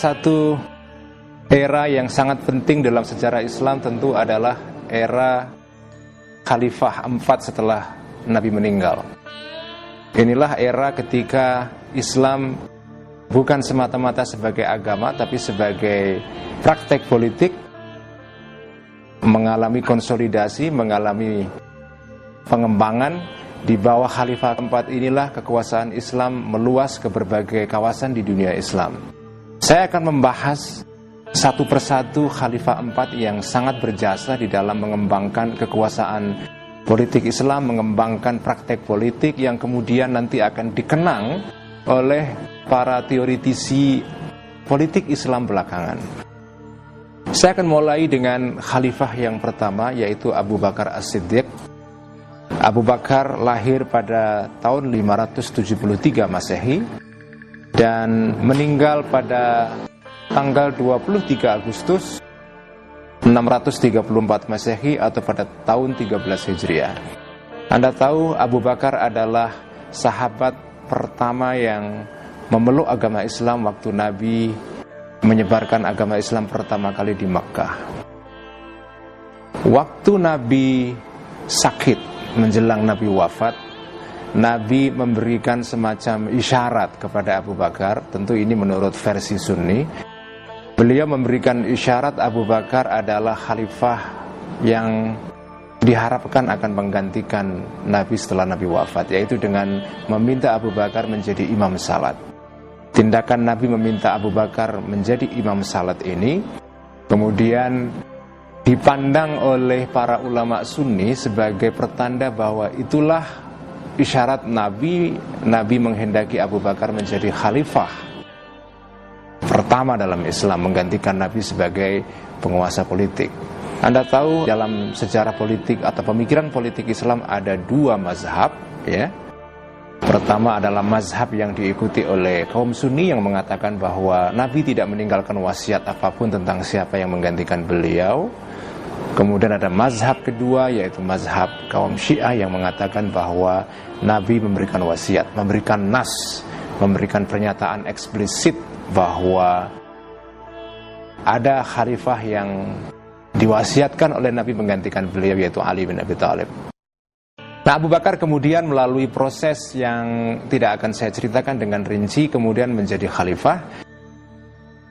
Satu era yang sangat penting dalam sejarah Islam tentu adalah era Khalifah 4 setelah Nabi meninggal. Inilah era ketika Islam bukan semata-mata sebagai agama tapi sebagai praktek politik mengalami konsolidasi, mengalami pengembangan di bawah Khalifah keempat inilah kekuasaan Islam meluas ke berbagai kawasan di dunia Islam. Saya akan membahas satu persatu Khalifah empat yang sangat berjasa di dalam mengembangkan kekuasaan politik Islam, mengembangkan praktek politik yang kemudian nanti akan dikenang oleh para teoritisi politik Islam belakangan. Saya akan mulai dengan khalifah yang pertama yaitu Abu Bakar As-Siddiq Abu Bakar lahir pada tahun 573 Masehi dan meninggal pada tanggal 23 Agustus 634 Masehi atau pada tahun 13 Hijriah. Anda tahu Abu Bakar adalah sahabat pertama yang memeluk agama Islam waktu Nabi menyebarkan agama Islam pertama kali di Makkah. Waktu Nabi sakit menjelang Nabi wafat, Nabi memberikan semacam isyarat kepada Abu Bakar, tentu ini menurut versi Sunni. Beliau memberikan isyarat Abu Bakar adalah khalifah yang diharapkan akan menggantikan Nabi setelah Nabi wafat, yaitu dengan meminta Abu Bakar menjadi imam salat. Tindakan Nabi meminta Abu Bakar menjadi imam salat ini, kemudian dipandang oleh para ulama sunni sebagai pertanda bahwa itulah isyarat Nabi Nabi menghendaki Abu Bakar menjadi khalifah. Pertama dalam Islam menggantikan Nabi sebagai penguasa politik. Anda tahu dalam sejarah politik atau pemikiran politik Islam ada dua mazhab ya. Pertama adalah mazhab yang diikuti oleh kaum sunni yang mengatakan bahwa Nabi tidak meninggalkan wasiat apa pun tentang siapa yang menggantikan beliau Kemudian ada mazhab kedua yaitu mazhab kaum Syiah yang mengatakan bahwa Nabi memberikan wasiat, memberikan nas, memberikan pernyataan eksplisit bahwa ada khalifah yang diwasiatkan oleh Nabi menggantikan beliau yaitu Ali bin Abi Thalib. Nah Abu Bakar kemudian melalui proses yang tidak akan saya ceritakan dengan rinci kemudian menjadi khalifah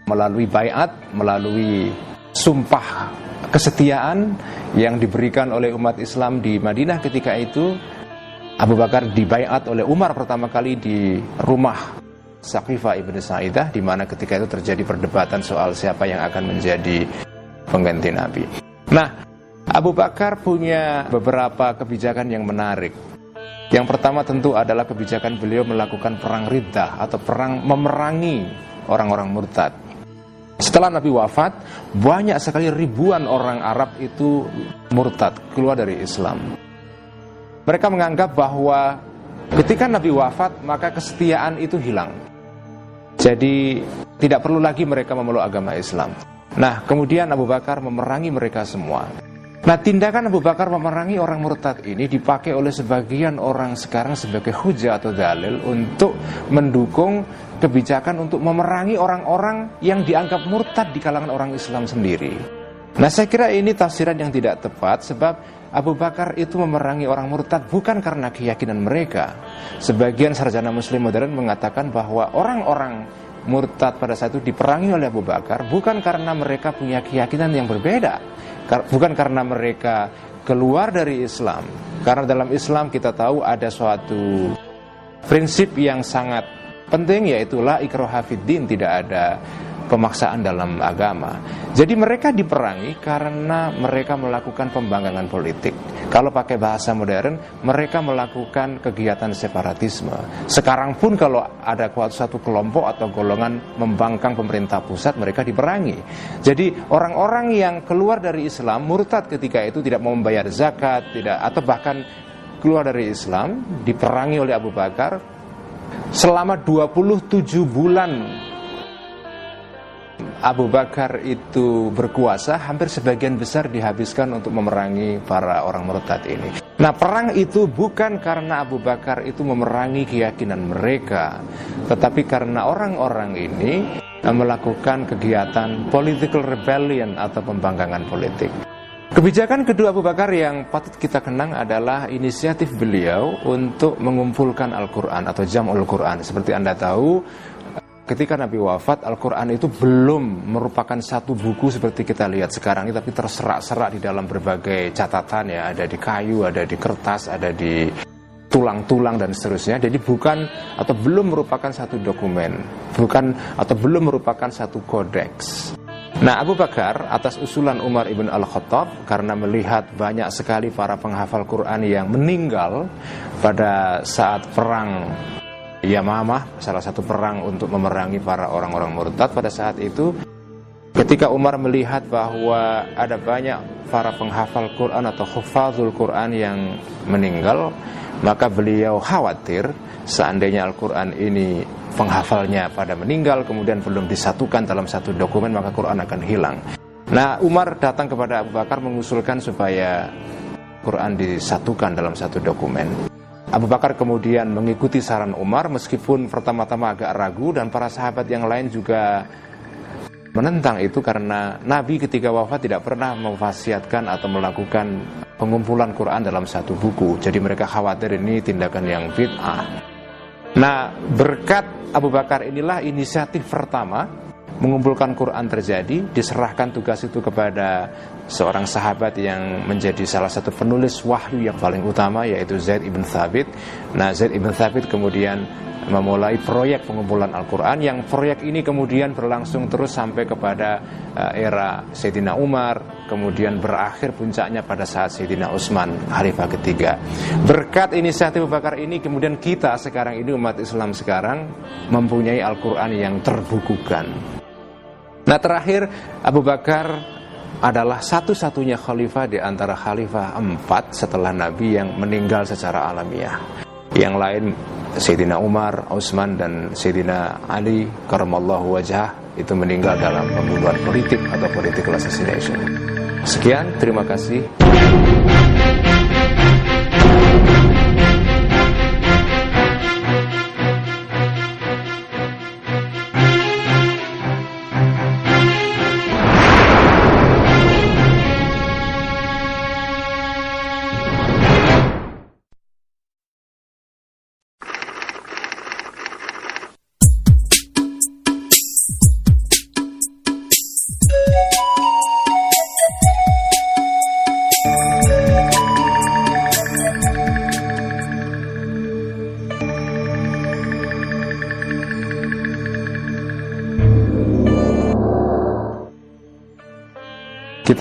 melalui bayat, melalui sumpah kesetiaan yang diberikan oleh umat Islam di Madinah ketika itu Abu Bakar dibaiat oleh Umar pertama kali di rumah Saqifah ibn Sa'idah di mana ketika itu terjadi perdebatan soal siapa yang akan menjadi pengganti Nabi. Nah, Abu Bakar punya beberapa kebijakan yang menarik. Yang pertama tentu adalah kebijakan beliau melakukan perang riddah atau perang memerangi orang-orang murtad. Setelah Nabi wafat, banyak sekali ribuan orang Arab itu murtad, keluar dari Islam. Mereka menganggap bahwa ketika Nabi wafat, maka kesetiaan itu hilang. Jadi tidak perlu lagi mereka memeluk agama Islam. Nah, kemudian Abu Bakar memerangi mereka semua. Nah, tindakan Abu Bakar memerangi orang murtad ini dipakai oleh sebagian orang sekarang sebagai hujah atau dalil untuk mendukung kebijakan untuk memerangi orang-orang yang dianggap murtad di kalangan orang Islam sendiri. Nah saya kira ini tafsiran yang tidak tepat sebab Abu Bakar itu memerangi orang murtad bukan karena keyakinan mereka. Sebagian sarjana muslim modern mengatakan bahwa orang-orang murtad pada saat itu diperangi oleh Abu Bakar bukan karena mereka punya keyakinan yang berbeda. Bukan karena mereka keluar dari Islam. Karena dalam Islam kita tahu ada suatu prinsip yang sangat penting yaitu la ikroha fiddin tidak ada pemaksaan dalam agama. Jadi mereka diperangi karena mereka melakukan pembanggangan politik. Kalau pakai bahasa modern, mereka melakukan kegiatan separatisme. Sekarang pun kalau ada satu kelompok atau golongan membangkang pemerintah pusat, mereka diperangi. Jadi orang-orang yang keluar dari Islam murtad ketika itu tidak mau membayar zakat, tidak atau bahkan keluar dari Islam diperangi oleh Abu Bakar Selama 27 bulan Abu Bakar itu berkuasa, hampir sebagian besar dihabiskan untuk memerangi para orang murtad ini. Nah, perang itu bukan karena Abu Bakar itu memerangi keyakinan mereka, tetapi karena orang-orang ini melakukan kegiatan political rebellion atau pembangkangan politik. Kebijakan kedua Abu Bakar yang patut kita kenang adalah inisiatif beliau untuk mengumpulkan Al-Quran atau Jam'ul Quran. Seperti Anda tahu, ketika Nabi wafat, Al-Quran itu belum merupakan satu buku seperti kita lihat sekarang ini, tapi terserak-serak di dalam berbagai catatan ya, ada di kayu, ada di kertas, ada di tulang-tulang dan seterusnya. Jadi bukan atau belum merupakan satu dokumen, bukan atau belum merupakan satu kodeks. Nah Abu Bakar atas usulan Umar ibn al-Khattab karena melihat banyak sekali para penghafal Quran yang meninggal pada saat perang Yamamah, salah satu perang untuk memerangi para orang-orang murtad pada saat itu. Ketika Umar melihat bahwa ada banyak para penghafal Quran atau khufazul Quran yang meninggal, maka beliau khawatir seandainya Al-Quran ini penghafalnya pada meninggal kemudian belum disatukan dalam satu dokumen maka Quran akan hilang. Nah Umar datang kepada Abu Bakar mengusulkan supaya Quran disatukan dalam satu dokumen. Abu Bakar kemudian mengikuti saran Umar meskipun pertama-tama agak ragu dan para sahabat yang lain juga menentang itu karena Nabi ketika wafat tidak pernah memfasiatkan atau melakukan pengumpulan Quran dalam satu buku. Jadi mereka khawatir ini tindakan yang bid'ah. Nah, berkat Abu Bakar inilah inisiatif pertama mengumpulkan Quran terjadi, diserahkan tugas itu kepada seorang sahabat yang menjadi salah satu penulis wahyu yang paling utama yaitu Zaid ibn Thabit. Nah, Zaid ibn Thabit kemudian memulai proyek pengumpulan Al-Quran. Yang proyek ini kemudian berlangsung terus sampai kepada uh, era Sayyidina Umar kemudian berakhir puncaknya pada saat Sayyidina Utsman Khalifah ketiga. Berkat inisiatif Abu Bakar ini kemudian kita sekarang ini umat Islam sekarang mempunyai Al-Quran yang terbukukan. Nah terakhir Abu Bakar adalah satu-satunya khalifah di antara khalifah empat setelah Nabi yang meninggal secara alamiah. Yang lain Sayyidina Umar, Utsman dan Sayyidina Ali karamallahu wajah itu meninggal dalam pembunuhan politik atau political assassination. Sekian, terima kasih.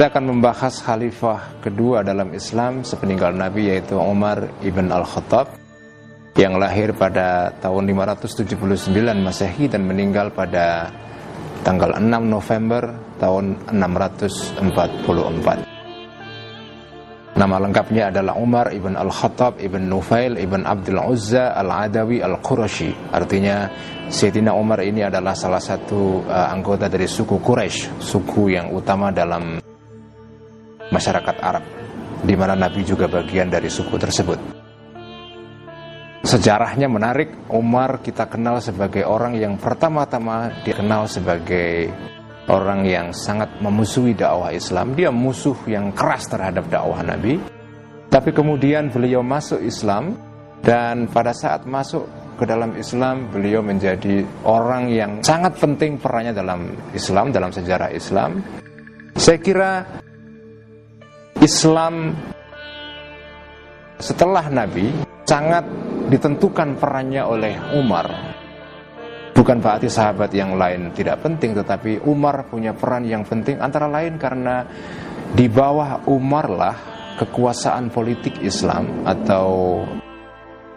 Akan membahas khalifah kedua dalam Islam sepeninggal Nabi yaitu Umar ibn al-Khattab yang lahir pada tahun 579 Masehi dan meninggal pada tanggal 6 November tahun 644. Nama lengkapnya adalah Umar ibn al-Khattab ibn Nufail ibn Abdul Uzza al-Adawi al-Qurashi. Artinya Sayyidina Umar ini adalah salah satu uh, anggota dari suku Quraisy, suku yang utama dalam masyarakat Arab, di mana Nabi juga bagian dari suku tersebut. Sejarahnya menarik, Umar kita kenal sebagai orang yang pertama-tama dikenal sebagai orang yang sangat memusuhi dakwah Islam. Dia musuh yang keras terhadap dakwah Nabi. Tapi kemudian beliau masuk Islam dan pada saat masuk ke dalam Islam beliau menjadi orang yang sangat penting perannya dalam Islam, dalam sejarah Islam. Saya kira Islam setelah Nabi sangat ditentukan perannya oleh Umar. Bukan berarti sahabat yang lain tidak penting, tetapi Umar punya peran yang penting antara lain karena di bawah Umar lah kekuasaan politik Islam atau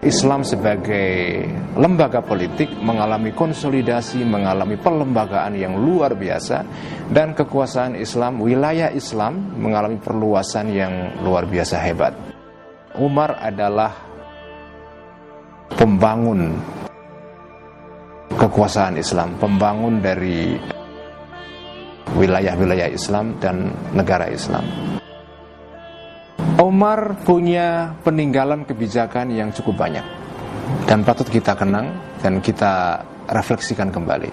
Islam sebagai lembaga politik mengalami konsolidasi, mengalami pelembagaan yang luar biasa dan kekuasaan Islam, wilayah Islam mengalami perluasan yang luar biasa hebat. Umar adalah pembangun kekuasaan Islam, pembangun dari wilayah-wilayah Islam dan negara Islam. Umar punya peninggalan kebijakan yang cukup banyak dan patut kita kenang dan kita refleksikan kembali.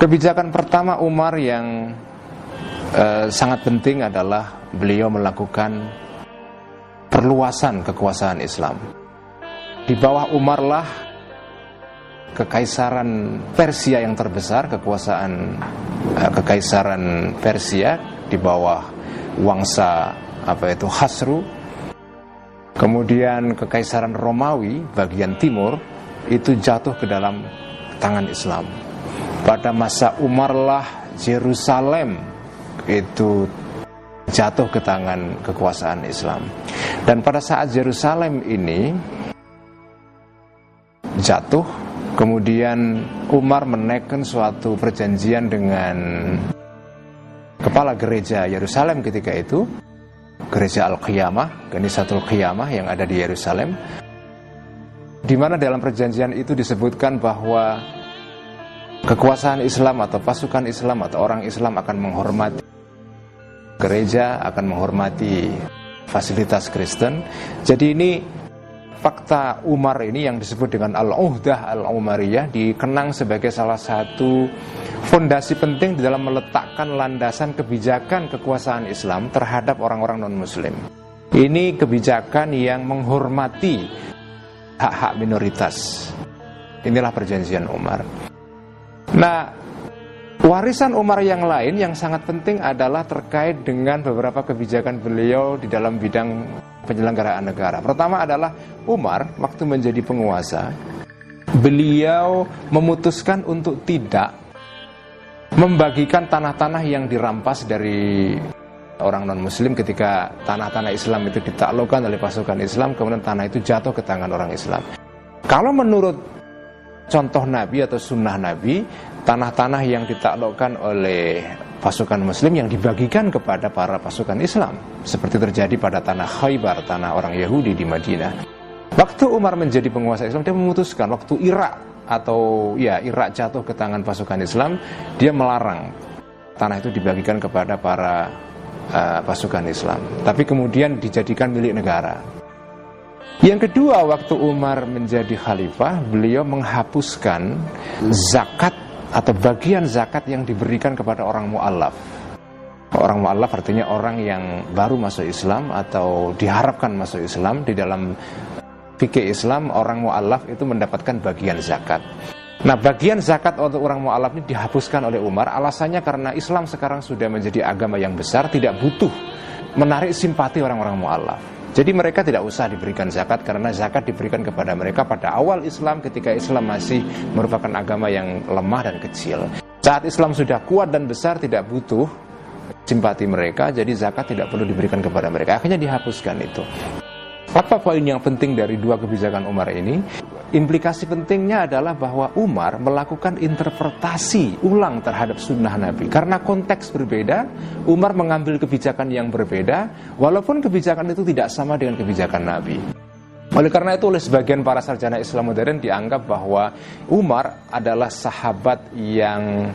Kebijakan pertama Umar yang eh, sangat penting adalah beliau melakukan perluasan kekuasaan Islam. Di bawah Umar lah kekaisaran Persia yang terbesar, kekuasaan eh, kekaisaran Persia di bawah wangsa apa itu Hasru. Kemudian kekaisaran Romawi bagian timur itu jatuh ke dalam tangan Islam. Pada masa Umar lah Yerusalem itu jatuh ke tangan kekuasaan Islam. Dan pada saat Yerusalem ini jatuh, kemudian Umar menaikkan suatu perjanjian dengan kepala gereja Yerusalem ketika itu, gereja Al-Qiyamah, Kanisatul Qiyamah yang ada di Yerusalem, di mana dalam perjanjian itu disebutkan bahwa kekuasaan Islam atau pasukan Islam atau orang Islam akan menghormati gereja, akan menghormati fasilitas Kristen. Jadi ini fakta Umar ini yang disebut dengan Al-Uhdah Al-Umariyah dikenang sebagai salah satu fondasi penting di dalam meletakkan landasan kebijakan kekuasaan Islam terhadap orang-orang non-muslim. Ini kebijakan yang menghormati hak-hak minoritas. Inilah perjanjian Umar. Nah, warisan Umar yang lain yang sangat penting adalah terkait dengan beberapa kebijakan beliau di dalam bidang penyelenggaraan negara. Pertama adalah Umar waktu menjadi penguasa, beliau memutuskan untuk tidak membagikan tanah-tanah yang dirampas dari orang non-muslim ketika tanah-tanah Islam itu ditaklukkan oleh pasukan Islam kemudian tanah itu jatuh ke tangan orang Islam. Kalau menurut contoh Nabi atau sunnah Nabi, tanah-tanah yang ditaklukkan oleh pasukan muslim yang dibagikan kepada para pasukan Islam seperti terjadi pada tanah Khaybar, tanah orang Yahudi di Madinah. Waktu Umar menjadi penguasa Islam dia memutuskan waktu Irak atau ya Irak jatuh ke tangan pasukan Islam, dia melarang tanah itu dibagikan kepada para uh, pasukan Islam, tapi kemudian dijadikan milik negara. Yang kedua, waktu Umar menjadi khalifah, beliau menghapuskan zakat atau bagian zakat yang diberikan kepada orang mu'alaf. Orang mu'alaf artinya orang yang baru masuk Islam atau diharapkan masuk Islam di dalam fikih Islam orang mu'alaf itu mendapatkan bagian zakat. Nah bagian zakat untuk orang mu'alaf ini dihapuskan oleh Umar alasannya karena Islam sekarang sudah menjadi agama yang besar tidak butuh menarik simpati orang-orang mu'alaf. Jadi mereka tidak usah diberikan zakat karena zakat diberikan kepada mereka pada awal Islam ketika Islam masih merupakan agama yang lemah dan kecil. Saat Islam sudah kuat dan besar tidak butuh simpati mereka, jadi zakat tidak perlu diberikan kepada mereka. Akhirnya dihapuskan itu. Apa poin yang penting dari dua kebijakan Umar ini? Implikasi pentingnya adalah bahwa Umar melakukan interpretasi ulang terhadap sunnah Nabi. Karena konteks berbeda, Umar mengambil kebijakan yang berbeda, walaupun kebijakan itu tidak sama dengan kebijakan Nabi. Oleh karena itu oleh sebagian para sarjana Islam modern dianggap bahwa Umar adalah sahabat yang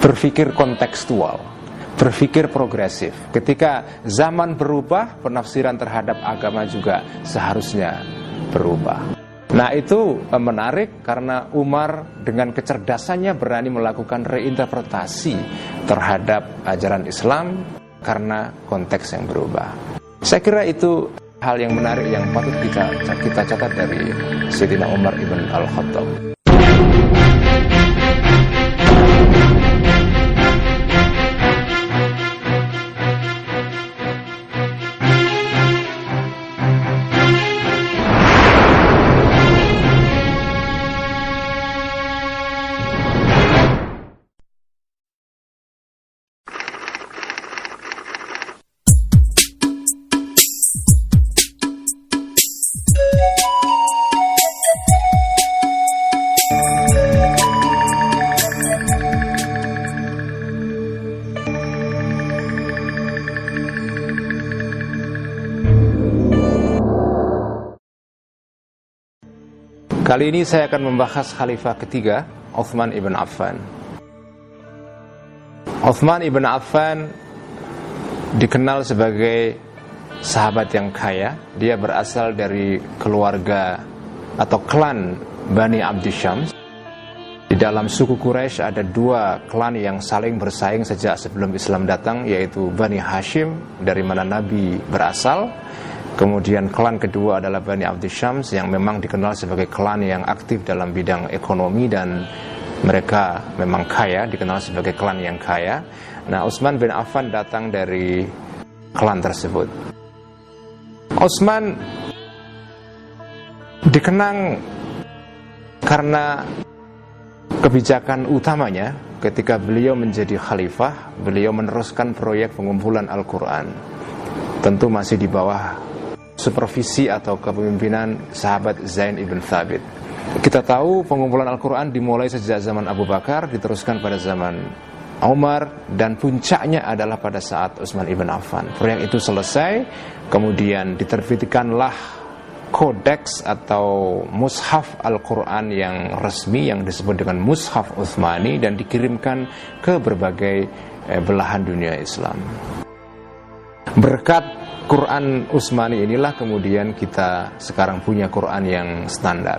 berpikir kontekstual berpikir progresif. Ketika zaman berubah, penafsiran terhadap agama juga seharusnya berubah. Nah itu eh, menarik karena Umar dengan kecerdasannya berani melakukan reinterpretasi terhadap ajaran Islam karena konteks yang berubah. Saya kira itu hal yang menarik yang patut kita kita catat dari Sayyidina Umar ibn al-Khattab. Kali ini saya akan membahas khalifah ketiga, Uthman ibn Affan. Uthman ibn Affan dikenal sebagai sahabat yang kaya. Dia berasal dari keluarga atau klan Bani Abdi Syams. Di dalam suku Quraisy ada dua klan yang saling bersaing sejak sebelum Islam datang yaitu Bani Hashim dari mana Nabi berasal. Kemudian klan kedua adalah Bani Abdi Syams yang memang dikenal sebagai klan yang aktif dalam bidang ekonomi dan mereka memang kaya, dikenal sebagai klan yang kaya. Nah, Utsman bin Affan datang dari klan tersebut. Utsman dikenang karena kebijakan utamanya ketika beliau menjadi khalifah, beliau meneruskan proyek pengumpulan Al-Quran. Tentu masih di bawah supervisi atau kepemimpinan sahabat Zain ibn Thabit. Kita tahu pengumpulan Al-Quran dimulai sejak zaman Abu Bakar, diteruskan pada zaman Umar, dan puncaknya adalah pada saat Utsman ibn Affan. Proyek itu selesai, kemudian diterbitkanlah kodeks atau mushaf Al-Quran yang resmi yang disebut dengan mushaf Uthmani dan dikirimkan ke berbagai eh, belahan dunia Islam. Berkat Quran Utsmani inilah kemudian kita sekarang punya Quran yang standar.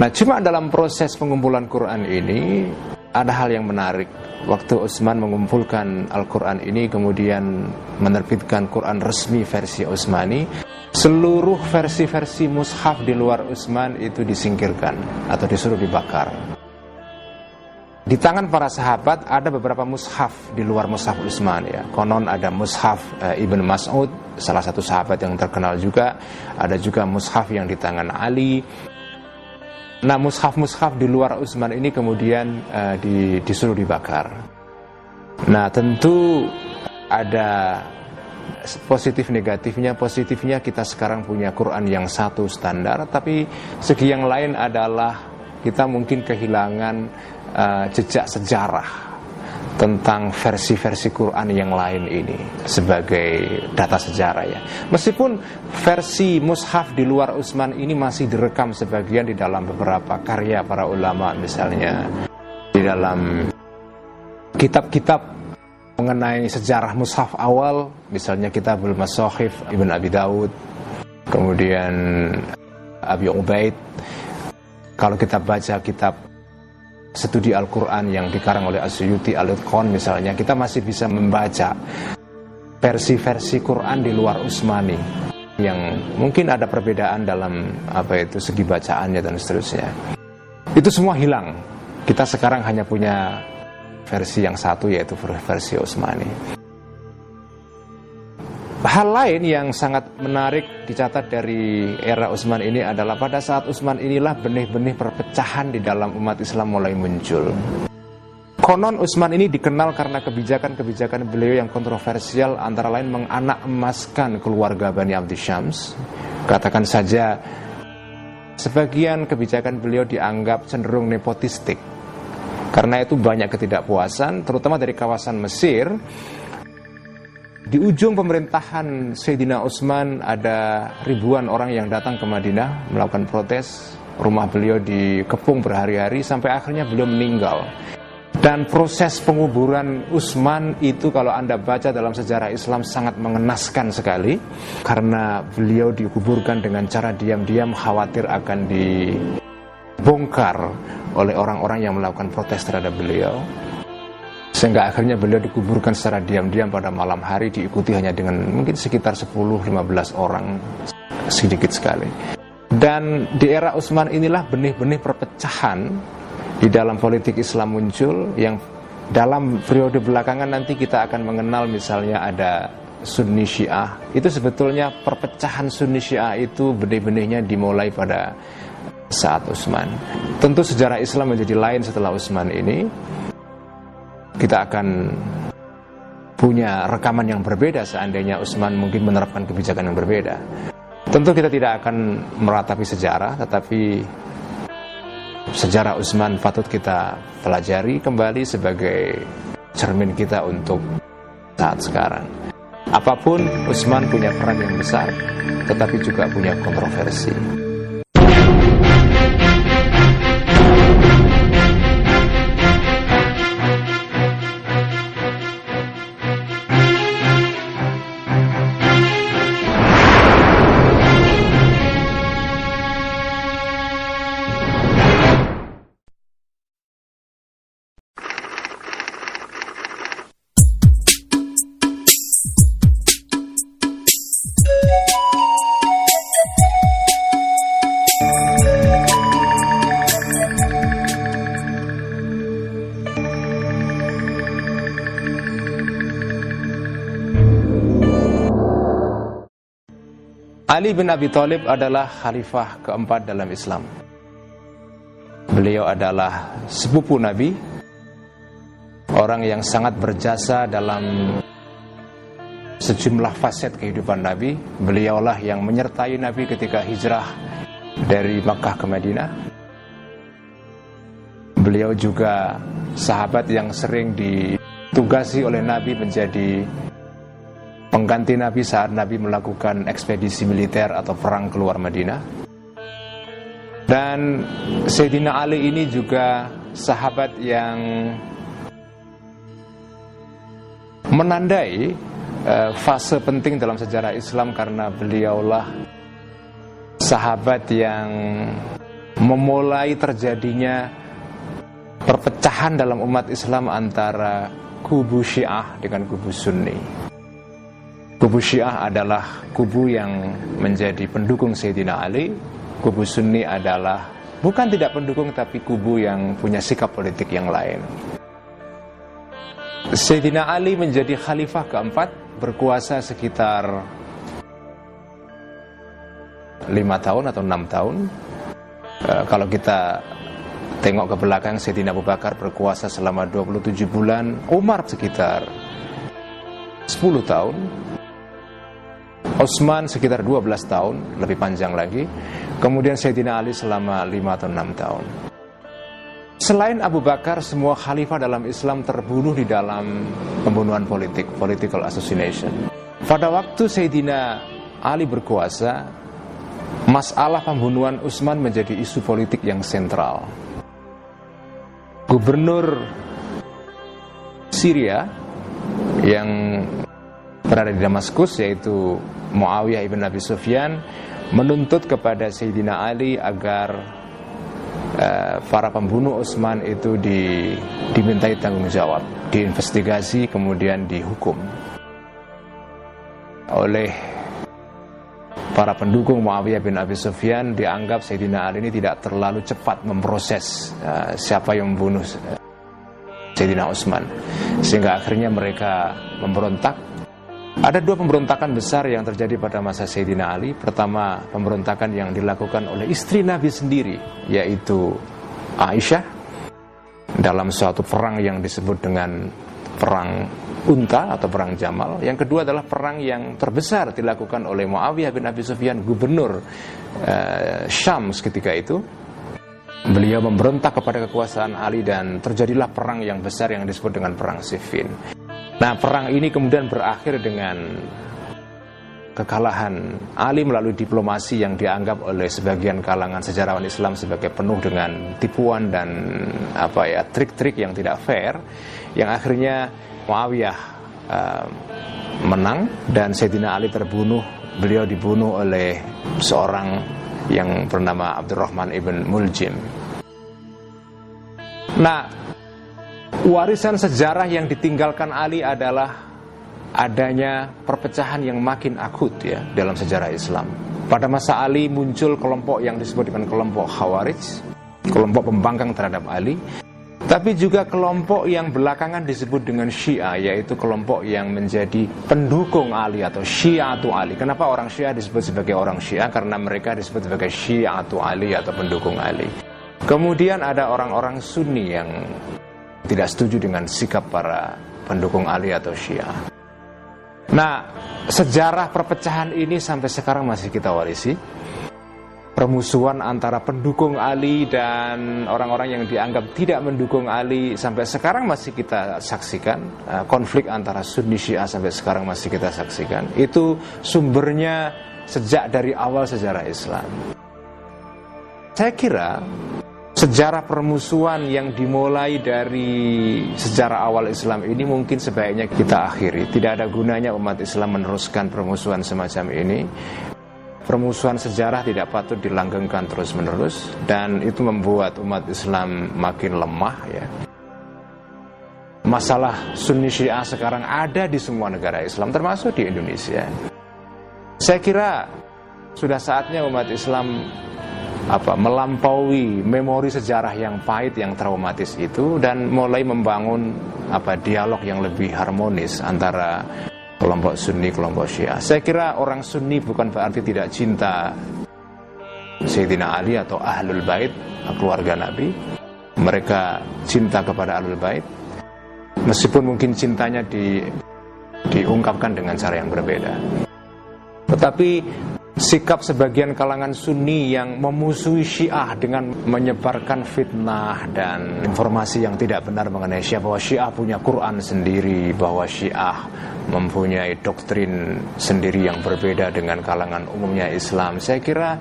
Nah, cuma dalam proses pengumpulan Quran ini ada hal yang menarik. Waktu Utsman mengumpulkan Al-Quran ini kemudian menerbitkan Quran resmi versi Utsmani, seluruh versi-versi mushaf di luar Utsman itu disingkirkan atau disuruh dibakar. Di tangan para sahabat ada beberapa mushaf di luar mushaf Utsman ya. Konon ada mushaf e, Ibn Mas'ud, salah satu sahabat yang terkenal juga. Ada juga mushaf yang di tangan Ali. Nah, mushaf-mushaf di luar Utsman ini kemudian e, di, disuruh dibakar. Nah, tentu ada positif negatifnya positifnya kita sekarang punya Quran yang satu standar tapi segi yang lain adalah kita mungkin kehilangan uh, jejak sejarah tentang versi-versi Quran yang lain ini sebagai data sejarah ya. Meskipun versi mushaf di luar Utsman ini masih direkam sebagian di dalam beberapa karya para ulama misalnya di dalam kitab-kitab mengenai sejarah mushaf awal, misalnya kitabul Masohif Ibn Abi Daud, kemudian Abi Ubaid. Kalau kita baca kitab studi Al-Quran yang dikarang oleh Asyuti Al-Itqan misalnya, kita masih bisa membaca versi-versi Quran di luar Utsmani yang mungkin ada perbedaan dalam apa itu segi bacaannya dan seterusnya. Itu semua hilang. Kita sekarang hanya punya versi yang satu yaitu versi Utsmani. Hal lain yang sangat menarik dicatat dari era Utsman ini adalah pada saat Utsman inilah benih-benih perpecahan di dalam umat Islam mulai muncul. Konon Utsman ini dikenal karena kebijakan-kebijakan beliau yang kontroversial antara lain menganak emaskan keluarga Bani Abdi Syams. Katakan saja sebagian kebijakan beliau dianggap cenderung nepotistik karena itu banyak ketidakpuasan, terutama dari kawasan Mesir. Di ujung pemerintahan Sayyidina Utsman ada ribuan orang yang datang ke Madinah melakukan protes. Rumah beliau dikepung berhari-hari sampai akhirnya beliau meninggal. Dan proses penguburan Utsman itu kalau Anda baca dalam sejarah Islam sangat mengenaskan sekali karena beliau dikuburkan dengan cara diam-diam khawatir akan dibongkar oleh orang-orang yang melakukan protes terhadap beliau sehingga akhirnya beliau dikuburkan secara diam-diam pada malam hari diikuti hanya dengan mungkin sekitar 10-15 orang sedikit sekali dan di era Utsman inilah benih-benih perpecahan di dalam politik Islam muncul yang dalam periode belakangan nanti kita akan mengenal misalnya ada Sunni Syiah itu sebetulnya perpecahan Sunni Syiah itu benih-benihnya dimulai pada saat Utsman. Tentu sejarah Islam menjadi lain setelah Utsman ini. Kita akan punya rekaman yang berbeda seandainya Utsman mungkin menerapkan kebijakan yang berbeda. Tentu kita tidak akan meratapi sejarah, tetapi sejarah Utsman patut kita pelajari kembali sebagai cermin kita untuk saat sekarang. Apa pun, Utsman punya peran yang besar, tetapi juga punya kontroversi. Ali bin Abi Thalib adalah khalifah keempat dalam Islam. Beliau adalah sepupu Nabi, orang yang sangat berjasa dalam sejumlah faset kehidupan Nabi. Beliaulah yang menyertai Nabi ketika hijrah dari Makkah ke Madinah. Beliau juga sahabat yang sering ditugasi oleh Nabi menjadi pengganti Nabi saat Nabi melakukan ekspedisi militer atau perang keluar Madinah. Dan Sayyidina Ali ini juga sahabat yang menandai uh, fase penting dalam sejarah Islam karena beliaulah sahabat yang memulai terjadinya perpecahan dalam umat Islam antara kubu Syiah dengan kubu Sunni. Kubu Syiah adalah kubu yang menjadi pendukung Sayyidina Ali. Kubu Sunni adalah bukan tidak pendukung tapi kubu yang punya sikap politik yang lain. Sayyidina Ali menjadi khalifah keempat berkuasa sekitar lima tahun atau enam tahun. E, kalau kita tengok ke belakang Sayyidina Abu Bakar berkuasa selama 27 bulan, Umar sekitar 10 tahun, Utsman sekitar 12 tahun, lebih panjang lagi. Kemudian Sayyidina Ali selama 5 atau 6 tahun. Selain Abu Bakar, semua khalifah dalam Islam terbunuh di dalam pembunuhan politik, political assassination. Pada waktu Sayyidina Ali berkuasa, masalah pembunuhan Utsman menjadi isu politik yang sentral. Gubernur Syria yang berada di Damaskus yaitu Muawiyah ibn Abi Sufyan menuntut kepada Sayyidina Ali agar uh, para pembunuh Utsman itu di, dimintai tanggung jawab, diinvestigasi kemudian dihukum. Oleh para pendukung Muawiyah bin Abi Sufyan dianggap Sayyidina Ali ini tidak terlalu cepat memproses uh, siapa yang membunuh uh, Sayyidina Utsman. Sehingga akhirnya mereka memberontak ada dua pemberontakan besar yang terjadi pada masa Sayyidina Ali. Pertama, pemberontakan yang dilakukan oleh istri Nabi sendiri, yaitu Aisyah dalam suatu perang yang disebut dengan perang Unta atau perang Jamal. Yang kedua adalah perang yang terbesar dilakukan oleh Muawiyah bin Abi Sufyan, gubernur uh, Syam ketika itu. Beliau memberontak kepada kekuasaan Ali dan terjadilah perang yang besar yang disebut dengan perang Siffin. Nah, perang ini kemudian berakhir dengan kekalahan Ali melalui diplomasi yang dianggap oleh sebagian kalangan sejarawan Islam sebagai penuh dengan tipuan dan apa ya trik-trik yang tidak fair yang akhirnya Muawiyah uh, menang dan Sayyidina Ali terbunuh. Beliau dibunuh oleh seorang yang bernama Abdurrahman ibn Muljim. Nah Warisan sejarah yang ditinggalkan Ali adalah adanya perpecahan yang makin akut ya dalam sejarah Islam. Pada masa Ali muncul kelompok yang disebut dengan kelompok Khawarij, kelompok pembangkang terhadap Ali. Tapi juga kelompok yang belakangan disebut dengan Syiah, yaitu kelompok yang menjadi pendukung Ali atau Syiatu Ali. Kenapa orang Syiah disebut sebagai orang Syiah? Karena mereka disebut sebagai Syiatu Ali atau pendukung Ali. Kemudian ada orang-orang Sunni yang tidak setuju dengan sikap para pendukung Ali atau Syiah. Nah, sejarah perpecahan ini sampai sekarang masih kita warisi. Permusuhan antara pendukung Ali dan orang-orang yang dianggap tidak mendukung Ali sampai sekarang masih kita saksikan. Eh, konflik antara Sunni Syiah sampai sekarang masih kita saksikan. Itu sumbernya sejak dari awal sejarah Islam. Saya kira sejarah permusuhan yang dimulai dari sejarah awal Islam ini mungkin sebaiknya kita akhiri. Tidak ada gunanya umat Islam meneruskan permusuhan semacam ini. Permusuhan sejarah tidak patut dilanggengkan terus-menerus dan itu membuat umat Islam makin lemah ya. Masalah Sunni Syiah sekarang ada di semua negara Islam termasuk di Indonesia. Saya kira sudah saatnya umat Islam apa melampaui memori sejarah yang pahit yang traumatis itu dan mulai membangun apa dialog yang lebih harmonis antara kelompok Sunni, kelompok Syiah. Saya kira orang Sunni bukan berarti tidak cinta Sayyidina Ali atau Ahlul Bait, keluarga Nabi. Mereka cinta kepada Ahlul Bait. Meskipun mungkin cintanya di, diungkapkan dengan cara yang berbeda. Tetapi sikap sebagian kalangan Sunni yang memusuhi Syiah dengan menyebarkan fitnah dan informasi yang tidak benar mengenai Syiah bahwa Syiah punya Quran sendiri, bahwa Syiah mempunyai doktrin sendiri yang berbeda dengan kalangan umumnya Islam. Saya kira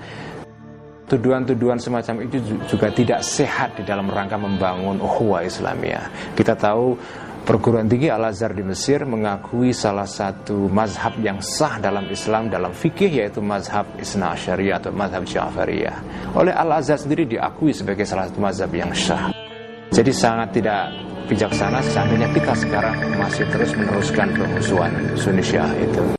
tuduhan-tuduhan semacam itu juga tidak sehat di dalam rangka membangun ukhuwah Islamiyah. Kita tahu Perguruan tinggi Al-Azhar di Mesir mengakui salah satu mazhab yang sah dalam Islam dalam fikih yaitu mazhab Isna Syariah atau mazhab Ja'fariyah. Oleh Al-Azhar sendiri diakui sebagai salah satu mazhab yang sah. Jadi sangat tidak bijaksana seandainya kita sekarang masih terus meneruskan permusuhan Sunni Syiah itu.